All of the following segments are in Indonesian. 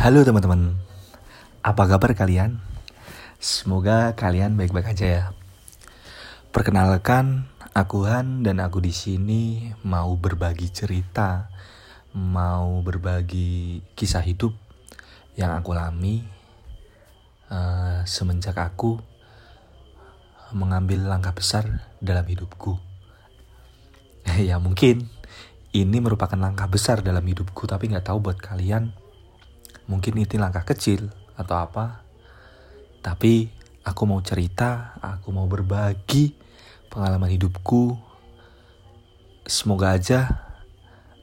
Halo teman-teman, apa kabar kalian? Semoga kalian baik-baik aja ya. Perkenalkan, aku Han dan aku di sini mau berbagi cerita, mau berbagi kisah hidup yang aku alami uh, semenjak aku mengambil langkah besar dalam hidupku. ya mungkin ini merupakan langkah besar dalam hidupku, tapi nggak tahu buat kalian Mungkin itu langkah kecil atau apa. Tapi aku mau cerita, aku mau berbagi pengalaman hidupku. Semoga aja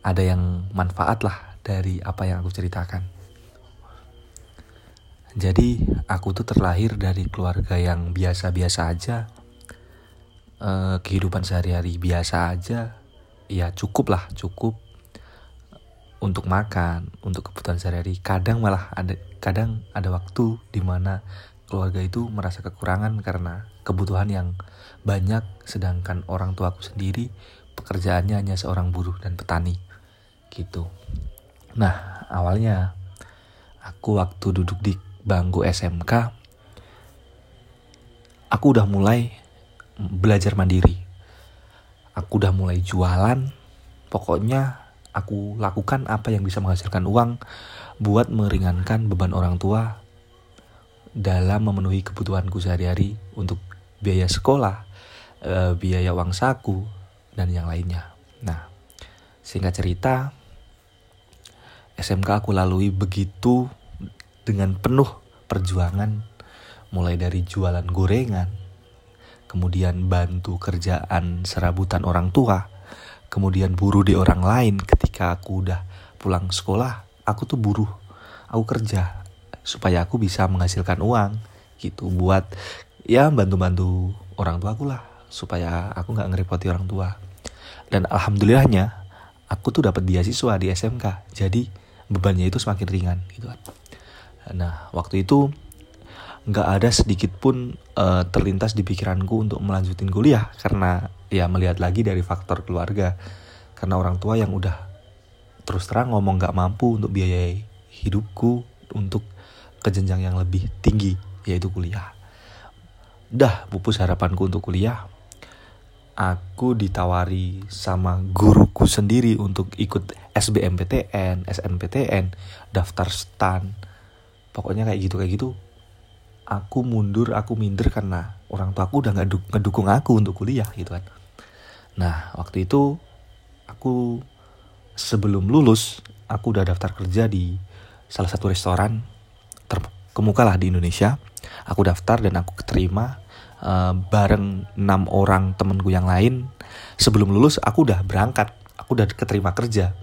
ada yang manfaat lah dari apa yang aku ceritakan. Jadi aku tuh terlahir dari keluarga yang biasa-biasa aja. Eh, kehidupan sehari-hari biasa aja. Ya cukup lah, cukup untuk makan, untuk kebutuhan sehari-hari. Kadang malah ada kadang ada waktu di mana keluarga itu merasa kekurangan karena kebutuhan yang banyak sedangkan orang tuaku sendiri pekerjaannya hanya seorang buruh dan petani. Gitu. Nah, awalnya aku waktu duduk di bangku SMK aku udah mulai belajar mandiri. Aku udah mulai jualan. Pokoknya aku lakukan apa yang bisa menghasilkan uang buat meringankan beban orang tua dalam memenuhi kebutuhanku sehari-hari untuk biaya sekolah, eh, biaya uang saku, dan yang lainnya. Nah, singkat cerita, SMK aku lalui begitu dengan penuh perjuangan, mulai dari jualan gorengan, kemudian bantu kerjaan serabutan orang tua, kemudian buruh di orang lain ketika aku udah pulang sekolah. Aku tuh buruh aku kerja supaya aku bisa menghasilkan uang gitu buat ya bantu-bantu orang tua aku lah supaya aku nggak ngerepoti orang tua. Dan alhamdulillahnya aku tuh dapat beasiswa di SMK jadi bebannya itu semakin ringan gitu. Kan nah waktu itu nggak ada sedikit pun uh, terlintas di pikiranku untuk melanjutin kuliah karena ya melihat lagi dari faktor keluarga karena orang tua yang udah terus terang ngomong nggak mampu untuk biayai hidupku untuk ke jenjang yang lebih tinggi yaitu kuliah. Dah pupus harapanku untuk kuliah. Aku ditawari sama guruku sendiri untuk ikut SBMPTN, SNPTN, daftar stan. Pokoknya kayak gitu kayak gitu aku mundur aku minder karena orang tua aku udah nggak ngedukung aku untuk kuliah gitu kan nah waktu itu aku sebelum lulus aku udah daftar kerja di salah satu restoran terkemuka lah di Indonesia. Aku daftar dan aku keterima uh, bareng enam orang temenku yang lain. Sebelum lulus aku udah berangkat. Aku udah keterima kerja.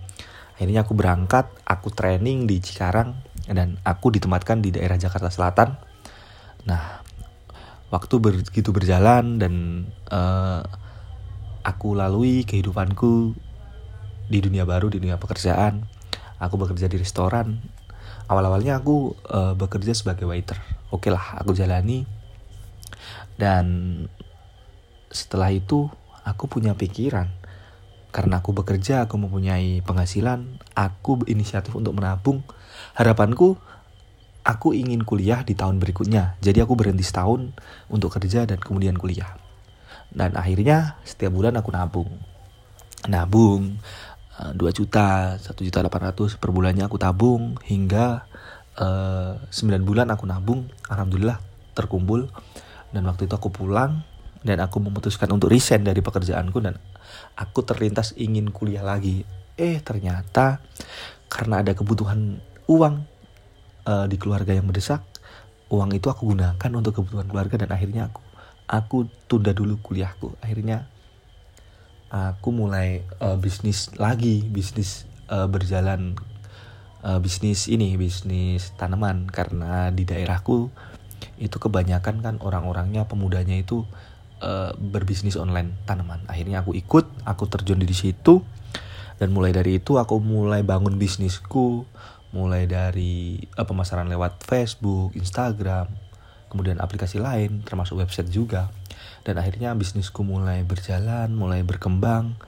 Akhirnya aku berangkat aku training di Cikarang dan aku ditempatkan di daerah Jakarta Selatan. Nah, waktu begitu berjalan dan uh, aku lalui kehidupanku di dunia baru, di dunia pekerjaan. Aku bekerja di restoran. Awal-awalnya aku uh, bekerja sebagai waiter. Oke lah, aku jalani. Dan setelah itu aku punya pikiran. Karena aku bekerja, aku mempunyai penghasilan, aku inisiatif untuk menabung. Harapanku aku ingin kuliah di tahun berikutnya. Jadi aku berhenti setahun untuk kerja dan kemudian kuliah. Dan akhirnya setiap bulan aku nabung. Nabung 2 eh, juta, 1 juta 800 per bulannya aku tabung hingga uh, eh, 9 bulan aku nabung. Alhamdulillah terkumpul. Dan waktu itu aku pulang dan aku memutuskan untuk resign dari pekerjaanku dan aku terlintas ingin kuliah lagi. Eh ternyata karena ada kebutuhan uang uh, di keluarga yang mendesak uang itu aku gunakan untuk kebutuhan keluarga dan akhirnya aku aku tunda dulu kuliahku. Akhirnya aku mulai uh, bisnis lagi bisnis uh, berjalan uh, bisnis ini bisnis tanaman. Karena di daerahku itu kebanyakan kan orang-orangnya pemudanya itu uh, berbisnis online tanaman. Akhirnya aku ikut aku terjun di situ. Dan mulai dari itu aku mulai bangun bisnisku. Mulai dari uh, pemasaran lewat Facebook, Instagram, kemudian aplikasi lain termasuk website juga. Dan akhirnya bisnisku mulai berjalan, mulai berkembang.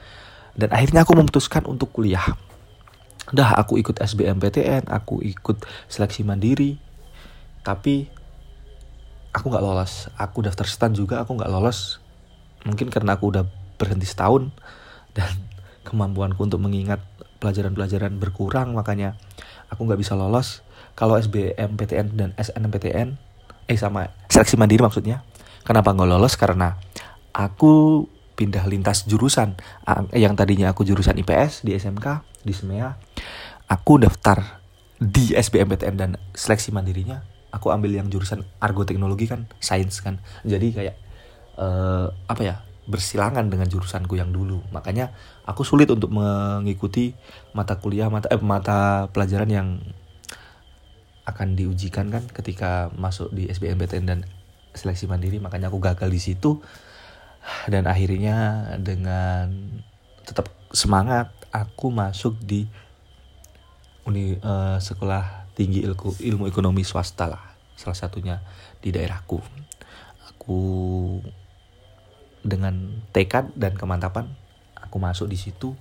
Dan akhirnya aku memutuskan untuk kuliah. dah aku ikut SBMPTN aku ikut seleksi mandiri. Tapi aku nggak lolos. Aku daftar stan juga aku nggak lolos. Mungkin karena aku udah berhenti setahun. Dan kemampuanku untuk mengingat pelajaran-pelajaran berkurang makanya aku nggak bisa lolos. Kalau SBMPTN dan SNMPTN eh sama seleksi mandiri maksudnya. Kenapa nggak lolos? Karena aku pindah lintas jurusan. Yang tadinya aku jurusan IPS di SMK di SMEA aku daftar di SBMPTN dan seleksi mandirinya aku ambil yang jurusan argo teknologi kan sains kan. Jadi kayak uh, apa ya bersilangan dengan jurusanku yang dulu. Makanya aku sulit untuk mengikuti mata kuliah mata eh, mata pelajaran yang akan diujikan kan ketika masuk di SBMPTN dan seleksi mandiri. Makanya aku gagal di situ. Dan akhirnya dengan tetap semangat aku masuk di uni uh, sekolah tinggi ilmu, ilmu ekonomi swasta lah. Salah satunya di daerahku. Aku dengan tekad dan kemantapan aku masuk di situ.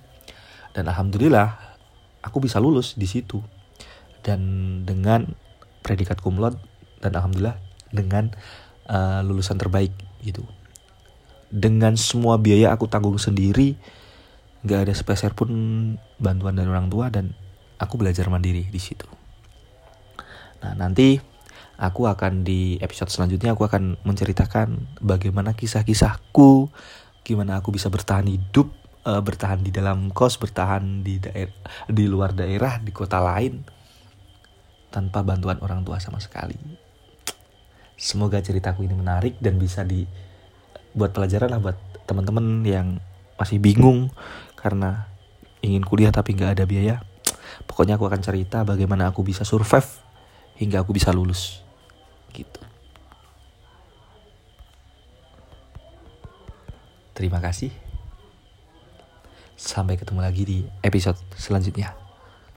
Dan alhamdulillah aku bisa lulus di situ dan dengan predikat laude dan alhamdulillah dengan uh, lulusan terbaik gitu. Dengan semua biaya aku tanggung sendiri nggak ada sepeser pun bantuan dari orang tua dan aku belajar mandiri di situ. Nah nanti aku akan di episode selanjutnya aku akan menceritakan bagaimana kisah-kisahku gimana aku bisa bertahan hidup uh, bertahan di dalam kos bertahan di daerah di luar daerah di kota lain tanpa bantuan orang tua sama sekali. Semoga ceritaku ini menarik dan bisa di buat pelajaran lah buat teman-teman yang masih bingung karena ingin kuliah tapi nggak ada biaya. Pokoknya aku akan cerita bagaimana aku bisa survive hingga aku bisa lulus. Gitu. Terima kasih. Sampai ketemu lagi di episode selanjutnya